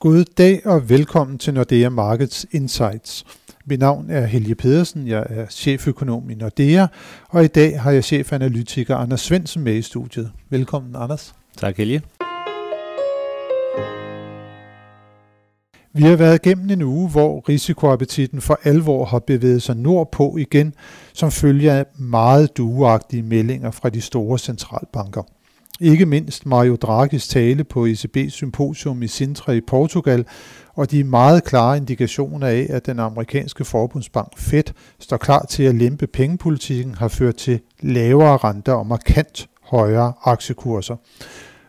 God dag og velkommen til Nordea Markets Insights. Mit navn er Helge Pedersen, jeg er cheføkonom i Nordea, og i dag har jeg chefanalytiker Anders Svendsen med i studiet. Velkommen, Anders. Tak, Helge. Vi har været igennem en uge, hvor risikoappetitten for alvor har bevæget sig nordpå igen, som følge af meget dueagtige meldinger fra de store centralbanker. Ikke mindst Mario Draghi's tale på ECB's symposium i Sintra i Portugal, og de meget klare indikationer af, at den amerikanske forbundsbank Fed står klar til at lempe pengepolitikken, har ført til lavere renter og markant højere aktiekurser.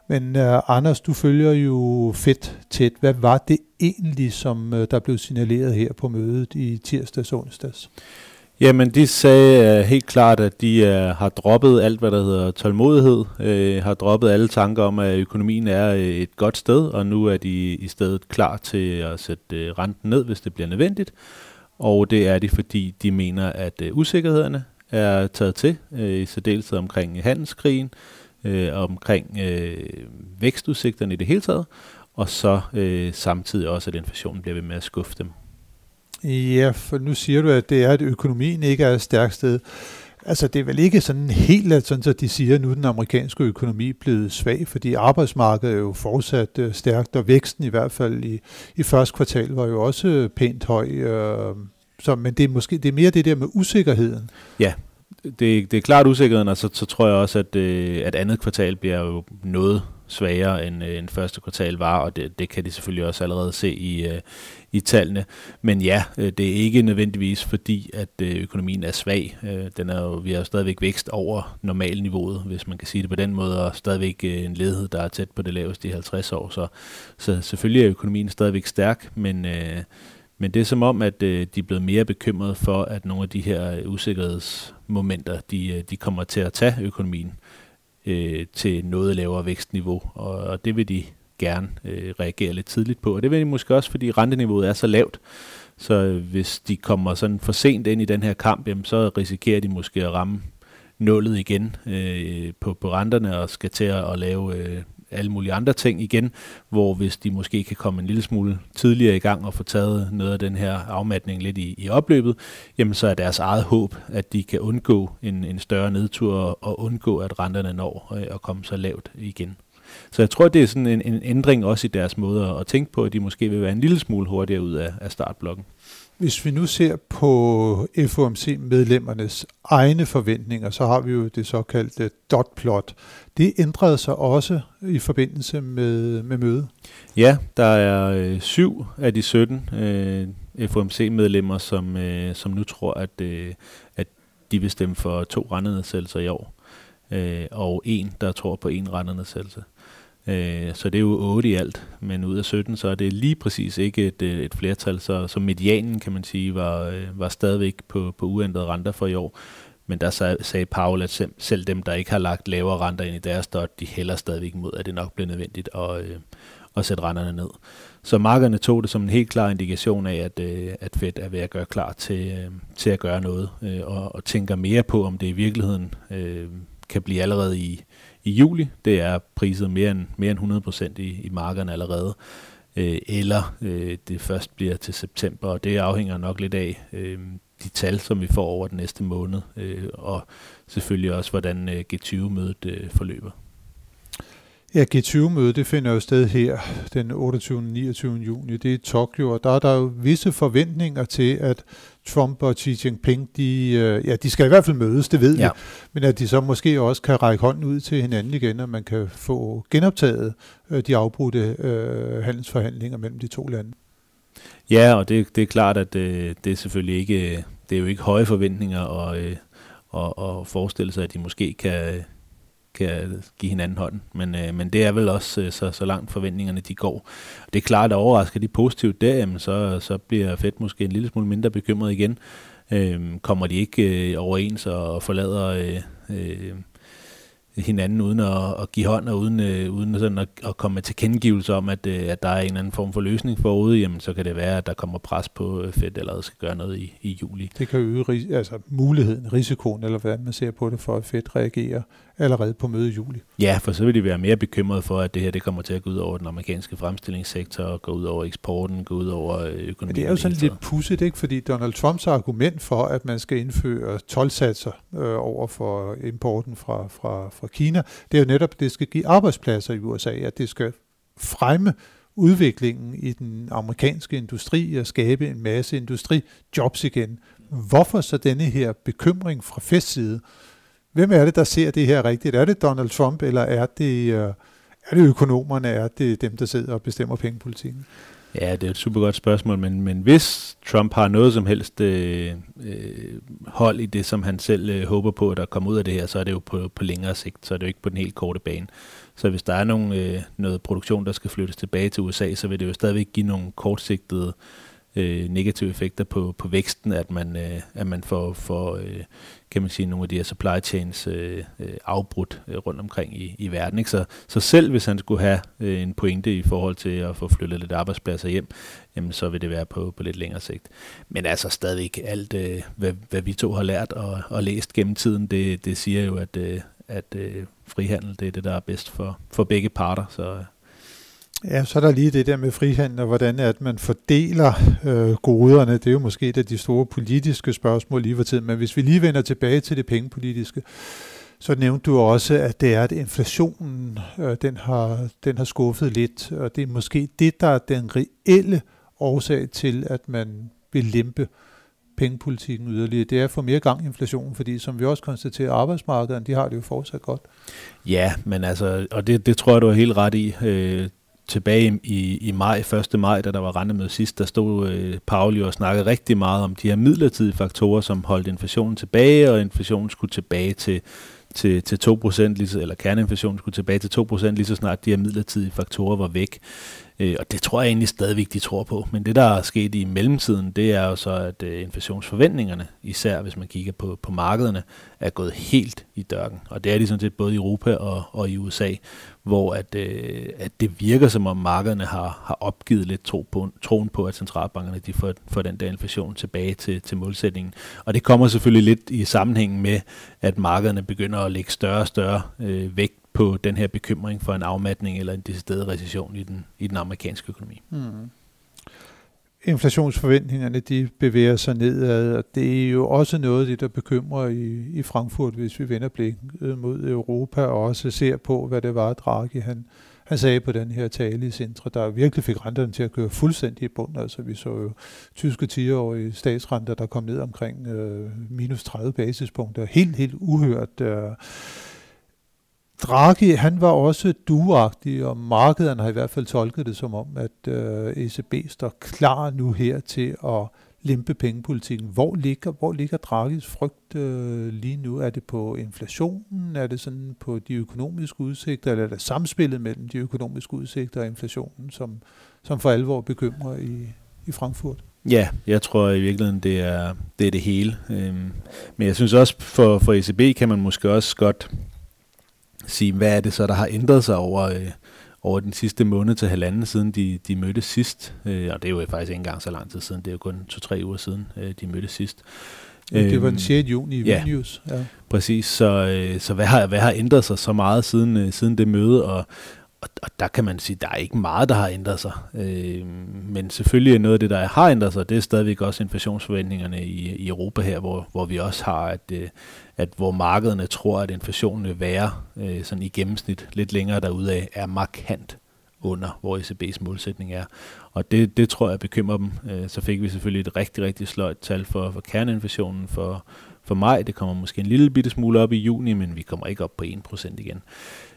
Men uh, Anders, du følger jo fedt tæt. Hvad var det egentlig, som uh, der blev signaleret her på mødet i tirsdags og onsdags? Jamen, de sagde uh, helt klart, at de uh, har droppet alt, hvad der hedder tålmodighed, uh, har droppet alle tanker om, at økonomien er uh, et godt sted, og nu er de i stedet klar til at sætte uh, renten ned, hvis det bliver nødvendigt. Og det er de, fordi de mener, at uh, usikkerhederne er taget til, uh, i særdeleshed omkring handelskrigen, uh, omkring uh, vækstudsigterne i det hele taget, og så uh, samtidig også, at inflationen bliver ved med at skuffe dem Ja, for nu siger du, at det er, at økonomien ikke er et stærkt sted. Altså, det er vel ikke sådan helt, at, sådan, at de siger, at nu er den amerikanske økonomi blevet svag, fordi arbejdsmarkedet er jo fortsat øh, stærkt, og væksten i hvert fald i, i første kvartal var jo også øh, pænt høj. Øh, så, men det er måske det er mere det der med usikkerheden. Ja, det, det er klart usikkerheden, og så, så tror jeg også, at, øh, at andet kvartal bliver jo noget svagere end, øh, end første kvartal var, og det, det kan de selvfølgelig også allerede se i, øh, i tallene. Men ja, øh, det er ikke nødvendigvis fordi, at øh, økonomien er svag. Øh, den er jo, vi har jo stadigvæk vækst over normalniveauet, hvis man kan sige det på den måde, og stadigvæk øh, en ledighed, der er tæt på det laveste i 50 år. Så, så selvfølgelig er økonomien stadigvæk stærk, men... Øh, men det er som om, at øh, de er blevet mere bekymrede for, at nogle af de her usikkerhedsmomenter, de, øh, de kommer til at tage økonomien øh, til noget lavere vækstniveau, og, og det vil de gerne øh, reagere lidt tidligt på. Og det vil de måske også, fordi renteniveauet er så lavt, så øh, hvis de kommer sådan for sent ind i den her kamp, jamen, så risikerer de måske at ramme nullet igen øh, på, på renterne og skal til at, at lave øh, alle mulige andre ting igen, hvor hvis de måske kan komme en lille smule tidligere i gang og få taget noget af den her afmatning lidt i, i opløbet, jamen så er deres eget håb, at de kan undgå en, en større nedtur og undgå, at renterne når øh, at komme så lavt igen. Så jeg tror, det er sådan en, en ændring også i deres måde at tænke på, at de måske vil være en lille smule hurtigere ud af, af startblokken. Hvis vi nu ser på FOMC-medlemmernes egne forventninger, så har vi jo det såkaldte dot-plot. Det ændrede sig også i forbindelse med, med mødet. Ja, der er øh, syv af de 17 øh, FOMC-medlemmer, som, øh, som nu tror, at, øh, at de vil stemme for to rentenedsættelser i år, øh, og en, der tror på en rentenedsættelse. Øh, så det er jo 8 i alt, men ud af 17, så er det lige præcis ikke et, øh, et flertal. Så, så medianen, kan man sige, var, øh, var stadigvæk på, på uændrede renter for i år. Men der sag, sagde Paul, at selv dem, der ikke har lagt lavere renter ind i deres dot, de hælder stadigvæk mod, at det nok bliver nødvendigt at, øh, at sætte renterne ned. Så markederne tog det som en helt klar indikation af, at, øh, at Fed er ved at gøre klar til, øh, til at gøre noget, øh, og, og tænker mere på, om det i virkeligheden øh, kan blive allerede i, i juli. Det er priset mere end, mere end 100% i, i markederne allerede. Øh, eller øh, det først bliver til september, og det afhænger nok lidt af øh, de tal, som vi får over den næste måned, øh, og selvfølgelig også, hvordan øh, G20-mødet øh, forløber. Ja, G20-mødet det finder jo sted her den 28. og 29. juni. Det er i Tokyo, og der er der jo visse forventninger til, at Trump og Xi Jinping, de, øh, ja, de skal i hvert fald mødes, det ved ja. vi, men at de så måske også kan række hånden ud til hinanden igen, og man kan få genoptaget øh, de afbrudte øh, handelsforhandlinger mellem de to lande. Ja, og det, det er klart, at det, det er selvfølgelig ikke, det er jo ikke høje forventninger og, og, og forestille sig, at de måske kan, kan give hinanden hånden. Men, øh, men det er vel også øh, så, så langt forventningerne de går. Det er klart, at overrasker de positivt der, jamen så, så bliver Fed måske en lille smule mindre bekymret igen. Øh, kommer de ikke øh, overens og forlader øh, øh, hinanden uden at, at give hånd og uden, øh, uden sådan at, at komme med tilkendegivelser om, at, øh, at der er en eller anden form for løsning forude, jamen så kan det være, at der kommer pres på øh, Fed allerede skal gøre noget i, i juli. Det kan øge altså, muligheden, risikoen, eller hvordan man ser på det, for at Fed reagerer allerede på møde i juli. Ja, for så vil de være mere bekymrede for, at det her det kommer til at gå ud over den amerikanske fremstillingssektor, gå ud over eksporten, gå ud over øh, økonomien. Men det er jo sådan lidt pudsigt, ikke? fordi Donald Trumps argument for, at man skal indføre tolvsatser øh, over for importen fra, fra, fra Kina, det er jo netop, at det skal give arbejdspladser i USA, at det skal fremme udviklingen i den amerikanske industri og skabe en masse industrijobs igen. Hvorfor så denne her bekymring fra festside? Hvem er det, der ser det her rigtigt? Er det Donald Trump, eller er det, øh, er det økonomerne, er det dem, der sidder og bestemmer pengepolitikken? Ja, det er et super godt spørgsmål, men, men hvis Trump har noget som helst øh, øh, hold i det, som han selv øh, håber på, at der kommer ud af det her, så er det jo på, på længere sigt, så er det jo ikke på den helt korte bane. Så hvis der er nogen, øh, noget produktion, der skal flyttes tilbage til USA, så vil det jo stadigvæk give nogle kortsigtede øh, Øh, negative effekter på, på væksten, at man, øh, at man får, får øh, kan man sige, nogle af de her supply chains øh, øh, afbrudt øh, rundt omkring i, i verden. Ikke? Så, så selv hvis han skulle have øh, en pointe i forhold til at få flyttet lidt arbejdspladser hjem, jamen, så vil det være på, på lidt længere sigt. Men altså stadigvæk alt, øh, hvad, hvad vi to har lært og, og læst gennem tiden, det, det siger jo, at, øh, at øh, frihandel det er det, der er bedst for, for begge parter. Så, Ja, så er der lige det der med frihandel, og hvordan at man fordeler øh, goderne. Det er jo måske et af de store politiske spørgsmål lige for tiden, men hvis vi lige vender tilbage til det pengepolitiske, så nævnte du også, at det er, at inflationen øh, den, har, den har skuffet lidt, og det er måske det, der er den reelle årsag til, at man vil lempe pengepolitikken yderligere. Det er at få mere gang i inflationen, fordi som vi også konstaterer, arbejdsmarkederne, de har det jo fortsat godt. Ja, men altså, og det, det tror jeg, du er helt ret i. Øh, tilbage i, i maj, 1. maj, da der var rentemøde sidst, der stod øh, Pauli og snakkede rigtig meget om de her midlertidige faktorer, som holdt inflationen tilbage, og inflationen skulle tilbage til, til, til 2%, lige så, eller kerneinflationen skulle tilbage til 2%, lige så snart de her midlertidige faktorer var væk. Øh, og det tror jeg egentlig stadigvæk, de tror på. Men det, der er sket i mellemtiden, det er jo så, at øh, inflationsforventningerne, især hvis man kigger på, på markederne, er gået helt i dørken. Og det er de sådan set både i Europa og, og i USA, hvor at, øh, at det virker som om markederne har, har opgivet lidt tro på, troen på, at centralbankerne de får, får den der inflation tilbage til, til målsætningen. Og det kommer selvfølgelig lidt i sammenhæng med, at markederne begynder at lægge større og større øh, vægt på den her bekymring for en afmatning eller en decideret recession i den, i den amerikanske økonomi. Mm. Inflationsforventningerne de bevæger sig nedad, og det er jo også noget af det, der bekymrer i, i Frankfurt, hvis vi vender blikket mod Europa og også ser på, hvad det var, Draghi han, han sagde på den her tale i centre, der virkelig fik renterne til at køre fuldstændig i bund. Altså vi så jo tyske 10-årige statsrenter, der kom ned omkring øh, minus 30 basispunkter. Helt, helt uhørt. Øh, Draghi, han var også duagtig, og markederne har i hvert fald tolket det som om, at øh, ECB står klar nu her til at lempe pengepolitikken. Hvor ligger, hvor ligger Draghis frygt øh, lige nu? Er det på inflationen? Er det sådan på de økonomiske udsigter? Eller er det samspillet mellem de økonomiske udsigter og inflationen, som, som for alvor bekymrer i, i Frankfurt? Ja, jeg tror i virkeligheden, det er det, er det hele. Øhm, men jeg synes også, for, for ECB kan man måske også godt sige, hvad er det så, der har ændret sig over, øh, over den sidste måned til halvanden, siden de, de mødtes sidst. Øh, og det er jo faktisk ikke engang så lang tid siden, det er jo kun to-tre uger siden, øh, de mødtes sidst. Det var den 6. Øhm, juni i ja, Vilnius. Ja, præcis. Så, øh, så hvad, har, hvad har ændret sig så meget siden, øh, siden det møde? Og, og, og der kan man sige, der er ikke meget, der har ændret sig. Øh, men selvfølgelig er noget af det, der har ændret sig, det er stadigvæk også inflationsforventningerne i, i Europa her, hvor, hvor vi også har, at, øh, at hvor markederne tror, at inflationen vil være øh, sådan i gennemsnit lidt længere derude er markant under, hvor ECB's målsætning er. Og det, det tror jeg bekymrer dem. Øh, så fik vi selvfølgelig et rigtig, rigtig sløjt tal for, for kerneinflationen for, for maj. Det kommer måske en lille bitte smule op i juni, men vi kommer ikke op på 1% igen.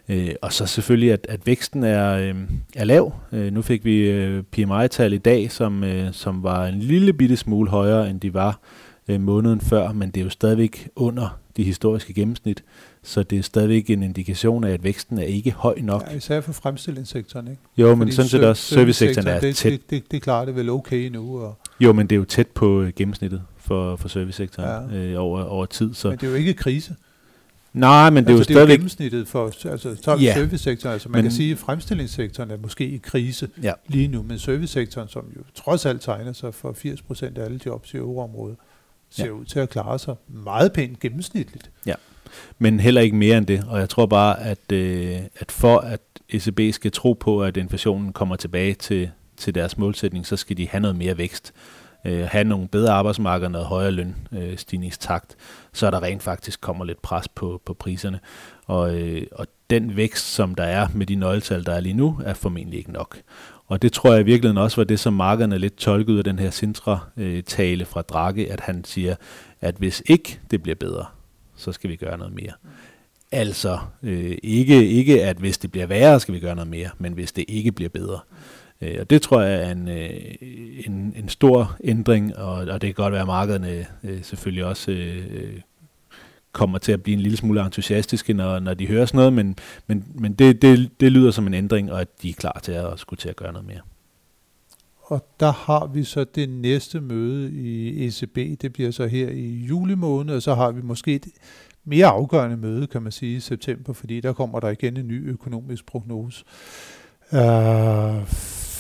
Øh, og så selvfølgelig, at, at væksten er, øh, er lav. Øh, nu fik vi øh, PMI-tal i dag, som, øh, som var en lille bitte smule højere, end de var øh, måneden før, men det er jo stadigvæk under de historiske gennemsnit, så det er stadigvæk en indikation af, at væksten er ikke høj nok. Ja, især for fremstillingssektoren, ikke? Jo, Fordi men sådan set også servicesektoren er det, tæt. Det, det, det, klarer det vel okay nu. Og jo, men det er jo tæt på øh, gennemsnittet for, for servicesektoren ja. øh, over, over tid. Så. Men det er jo ikke krise. Nej, men det er altså, jo stadigvæk... er jo gennemsnittet for altså, ja. servicesektoren. Altså man men, kan sige, at fremstillingssektoren er måske i krise ja. lige nu, men servicesektoren, som jo trods alt tegner sig for 80% af alle jobs i euroområdet, ser ja. ud til at klare sig meget pænt gennemsnitligt. Ja. men heller ikke mere end det. Og jeg tror bare, at, øh, at for at ECB skal tro på, at inflationen kommer tilbage til, til deres målsætning, så skal de have noget mere vækst, øh, have nogle bedre arbejdsmarkeder, noget højere lønstigningstakt, øh, så der rent faktisk kommer lidt pres på, på priserne. Og, øh, og den vækst, som der er med de nøgletal, der er lige nu, er formentlig ikke nok. Og det tror jeg i virkeligheden også var det, som markerne lidt tolkede ud af den her Sintra-tale fra Draghi, at han siger, at hvis ikke det bliver bedre, så skal vi gøre noget mere. Altså øh, ikke, ikke, at hvis det bliver værre, skal vi gøre noget mere, men hvis det ikke bliver bedre. Øh, og det tror jeg er en, øh, en, en stor ændring, og, og det kan godt være, at markederne øh, selvfølgelig også øh, kommer til at blive en lille smule entusiastiske, når, når de hører sådan noget, men, men, men det, det, det lyder som en ændring, og at de er klar til at skulle til at gøre noget mere. Og der har vi så det næste møde i ECB, det bliver så her i juli måned, og så har vi måske et mere afgørende møde, kan man sige, i september, fordi der kommer der igen en ny økonomisk prognose. Uh,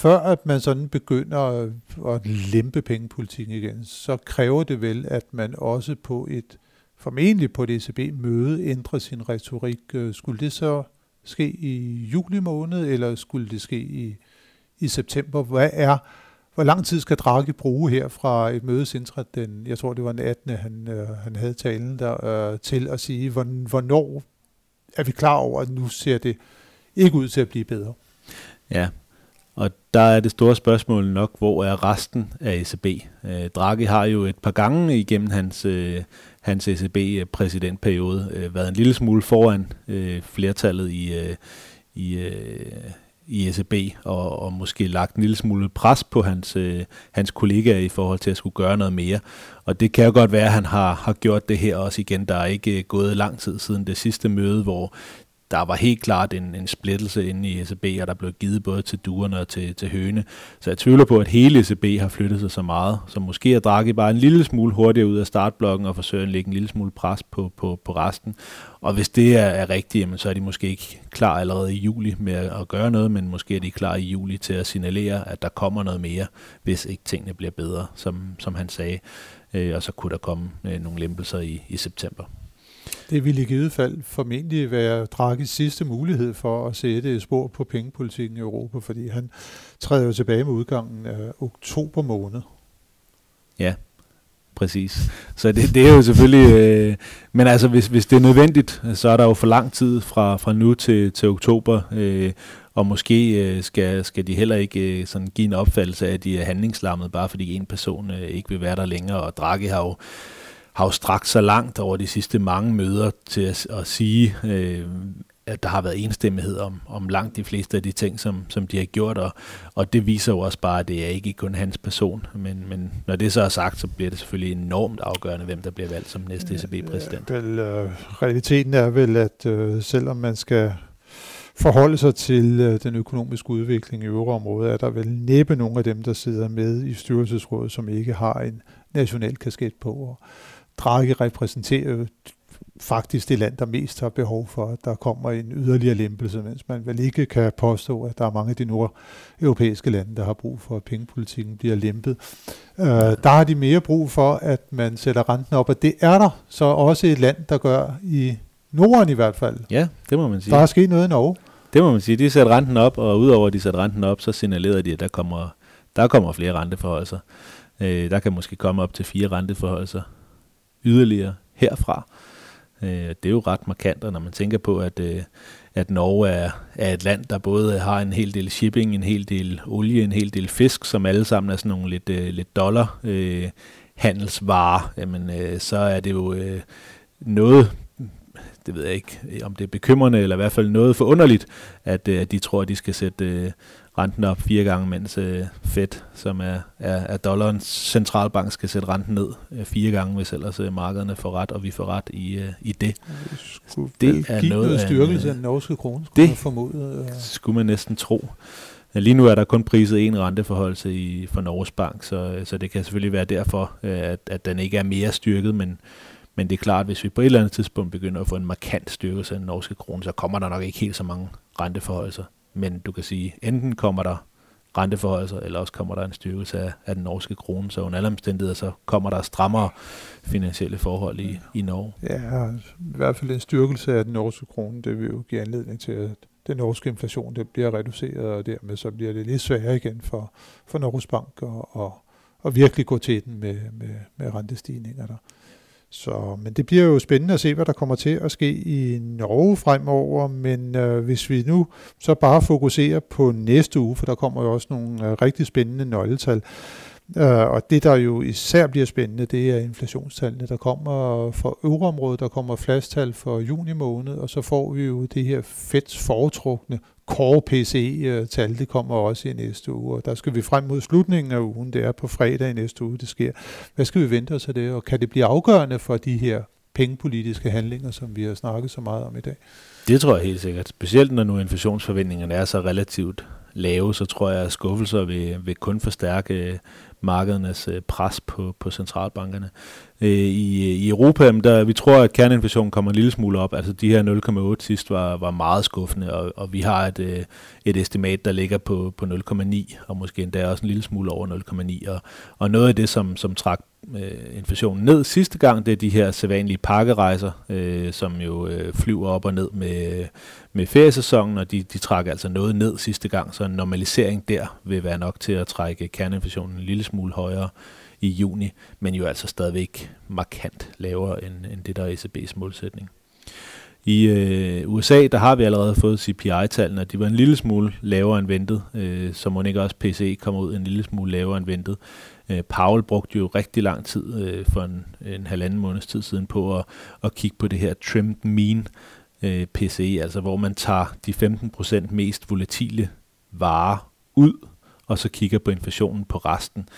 før at man sådan begynder at, at lempe pengepolitikken igen, så kræver det vel, at man også på et formentlig på et ECB-møde ændre sin retorik. Øh, skulle det så ske i juli måned, eller skulle det ske i, i september? Hvad er, hvor lang tid skal Draghi bruge her fra et mødes Sintra, den, jeg tror det var den 18. han, øh, han havde talen der, øh, til at sige, hvornår er vi klar over, at nu ser det ikke ud til at blive bedre? Ja, og der er det store spørgsmål nok, hvor er resten af ECB? Øh, Draghi har jo et par gange igennem hans, øh, hans ECB-præsidentperiode øh, været en lille smule foran øh, flertallet i, øh, i, øh, i ECB, og, og måske lagt en lille smule pres på hans, øh, hans kollegaer i forhold til at skulle gøre noget mere. Og det kan jo godt være, at han har, har gjort det her også igen. Der er ikke øh, gået lang tid siden det sidste møde, hvor der var helt klart en, en splittelse inde i ECB, og der blev givet både til duerne og til, til høne. Så jeg tvivler på, at hele ECB har flyttet sig så meget, så måske er Draghi bare en lille smule hurtigere ud af startblokken og forsøger at lægge en lille smule pres på, på, på resten. Og hvis det er, er rigtigt, jamen, så er de måske ikke klar allerede i juli med at gøre noget, men måske er de klar i juli til at signalere, at der kommer noget mere, hvis ikke tingene bliver bedre, som, som han sagde. Øh, og så kunne der komme øh, nogle lempelser i, i september. Det ville i givet fald formentlig være Draghis sidste mulighed for at sætte et spor på pengepolitikken i Europa, fordi han træder jo tilbage med udgangen af oktober måned. Ja, præcis. Så det, det er jo selvfølgelig... Øh, men altså, hvis, hvis det er nødvendigt, så er der jo for lang tid fra, fra nu til, til oktober, øh, og måske øh, skal, skal de heller ikke øh, sådan give en opfattelse af, at de er handlingslammet, bare fordi en person øh, ikke vil være der længere, og Draghi har jo har jo strakt sig langt over de sidste mange møder til at, at sige, øh, at der har været enstemmighed om, om langt de fleste af de ting, som, som de har gjort, og, og det viser jo også bare, at det er ikke kun hans person, men, men når det så er sagt, så bliver det selvfølgelig enormt afgørende, hvem der bliver valgt som næste ECB-præsident. Ja, vel, øh, realiteten er vel, at øh, selvom man skal forholde sig til øh, den økonomiske udvikling i euroområdet, er der vel næppe nogen af dem, der sidder med i styrelsesrådet, som ikke har en national kasket på. Og Draghi repræsenterer faktisk det land, der mest har behov for, at der kommer en yderligere lempelse, mens man vel ikke kan påstå, at der er mange af de nordeuropæiske lande, der har brug for, at pengepolitikken bliver lempet. Uh, der har de mere brug for, at man sætter renten op, og det er der så også et land, der gør i Norden i hvert fald. Ja, det må man sige. Der er sket noget i Norge. Det må man sige. De sætter renten op, og udover at de sætter renten op, så signalerer de, at der kommer, der kommer flere renteforholdelser. Øh, der kan måske komme op til fire renteforholdelser yderligere herfra. Øh, det er jo ret markant, når man tænker på, at, øh, at Norge er, er et land, der både har en hel del shipping, en hel del olie, en hel del fisk, som alle sammen er sådan nogle lidt, øh, lidt dollar øh, handelsvarer, jamen øh, så er det jo øh, noget det ved jeg ikke, om det er bekymrende, eller i hvert fald noget forunderligt, at, øh, at de tror, at de skal sætte øh, renten op fire gange, mens øh, Fed, som er, er, er dollarens centralbank, skal sætte renten ned øh, fire gange, hvis ellers øh, markederne får ret, og vi får ret i, øh, i det. Det er noget, noget styrkelse af den norske krone, skulle det man formode. Øh. skulle man næsten tro. Lige nu er der kun priset en renteforholdelse i, for Norges Bank, så, så det kan selvfølgelig være derfor, øh, at, at den ikke er mere styrket, men, men det er klart, at hvis vi på et eller andet tidspunkt begynder at få en markant styrkelse af den norske krone, så kommer der nok ikke helt så mange renteforholdelser. Men du kan sige, enten kommer der renteforholdelser, eller også kommer der en styrkelse af, af den norske krone. Så under alle omstændigheder, så kommer der strammere finansielle forhold i, i Norge. Ja, i hvert fald en styrkelse af den norske krone, det vil jo give anledning til, at den norske inflation det bliver reduceret, og dermed så bliver det lidt sværere igen for, for Norges Bank at, at, at virkelig gå til den med, med, med rentestigninger der. Så, men det bliver jo spændende at se, hvad der kommer til at ske i Norge fremover, men øh, hvis vi nu så bare fokuserer på næste uge, for der kommer jo også nogle øh, rigtig spændende nøgletal, øh, og det der jo især bliver spændende, det er inflationstallene, der kommer for euroområdet, der kommer flastal for juni måned, og så får vi jo det her fedt foretrukne Core PCE-tal, øh, det kommer også i næste uge, og der skal vi frem mod slutningen af ugen, det er på fredag i næste uge, det sker. Hvad skal vi vente os af det, og kan det blive afgørende for de her pengepolitiske handlinger, som vi har snakket så meget om i dag? Det tror jeg helt sikkert. Specielt når nu inflationsforventningerne er så relativt lave, så tror jeg, at skuffelser vil, vil kun forstærke øh, markedernes øh, pres på, på centralbankerne. Øh, I, I Europa, der, vi tror, at kerneinflationen kommer en lille smule op. Altså de her 0,8 sidst var, var meget skuffende, og, og vi har et, et estimat, der ligger på, på 0,9, og måske endda også en lille smule over 0,9. Og, og noget af det, som, som trak øh, inflationen ned sidste gang, det er de her sædvanlige pakkerejser, øh, som jo øh, flyver op og ned med, med feriesæsonen, og de, de trak altså noget ned sidste gang, så en normalisering der vil være nok til at trække kerneinflationen en lille smule højere i juni, men jo altså stadigvæk markant lavere end, end det, der er ECB's målsætning. I øh, USA, der har vi allerede fået CPI-tallene, og de var en lille smule lavere end ventet, øh, så må ikke også PCE kommer ud en lille smule lavere end ventet. Øh, Powell brugte jo rigtig lang tid øh, for en, en halvanden måneds tid siden på at, at kigge på det her trimmed mean øh, PCE, altså hvor man tager de 15% mest volatile varer ud, og så kigger på inflationen på resten.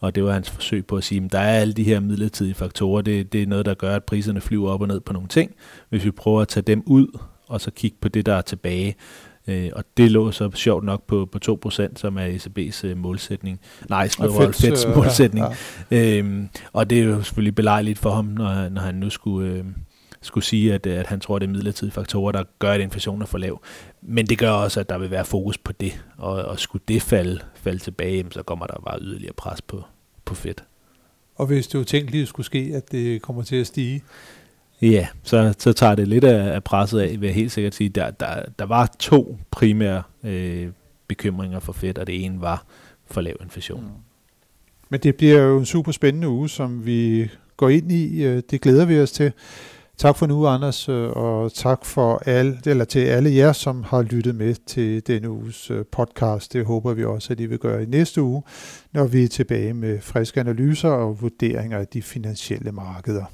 Og det var hans forsøg på at sige, at der er alle de her midlertidige faktorer, det, det er noget, der gør, at priserne flyver op og ned på nogle ting. Hvis vi prøver at tage dem ud, og så kigge på det, der er tilbage, Øh, og det lå så sjovt nok på, på 2%, som er ECB's øh, målsætning. Nej, Feds, Feds øh, målsætning. Ja, ja. Øhm, og det er jo selvfølgelig belejligt for ham, når, når han nu skulle... Øh, skulle sige, at, at han tror, at det er midlertidige faktorer, der gør, at inflationen er for lav. Men det gør også, at der vil være fokus på det, og, og skulle det falde, falde tilbage, så kommer der bare yderligere pres på, på fedt. Og hvis det jo tænkt lige skulle ske, at det kommer til at stige, Ja, så, så tager det lidt af, af presset af, vil jeg helt sikkert sige. Der, der, der var to primære øh, bekymringer for Fed, og det ene var for lav inflation. Mm. Men det bliver jo en super spændende uge, som vi går ind i. Øh, det glæder vi os til. Tak for nu, Anders, øh, og tak for alle, eller til alle jer, som har lyttet med til denne uges øh, podcast. Det håber vi også, at I vil gøre i næste uge, når vi er tilbage med friske analyser og vurderinger af de finansielle markeder.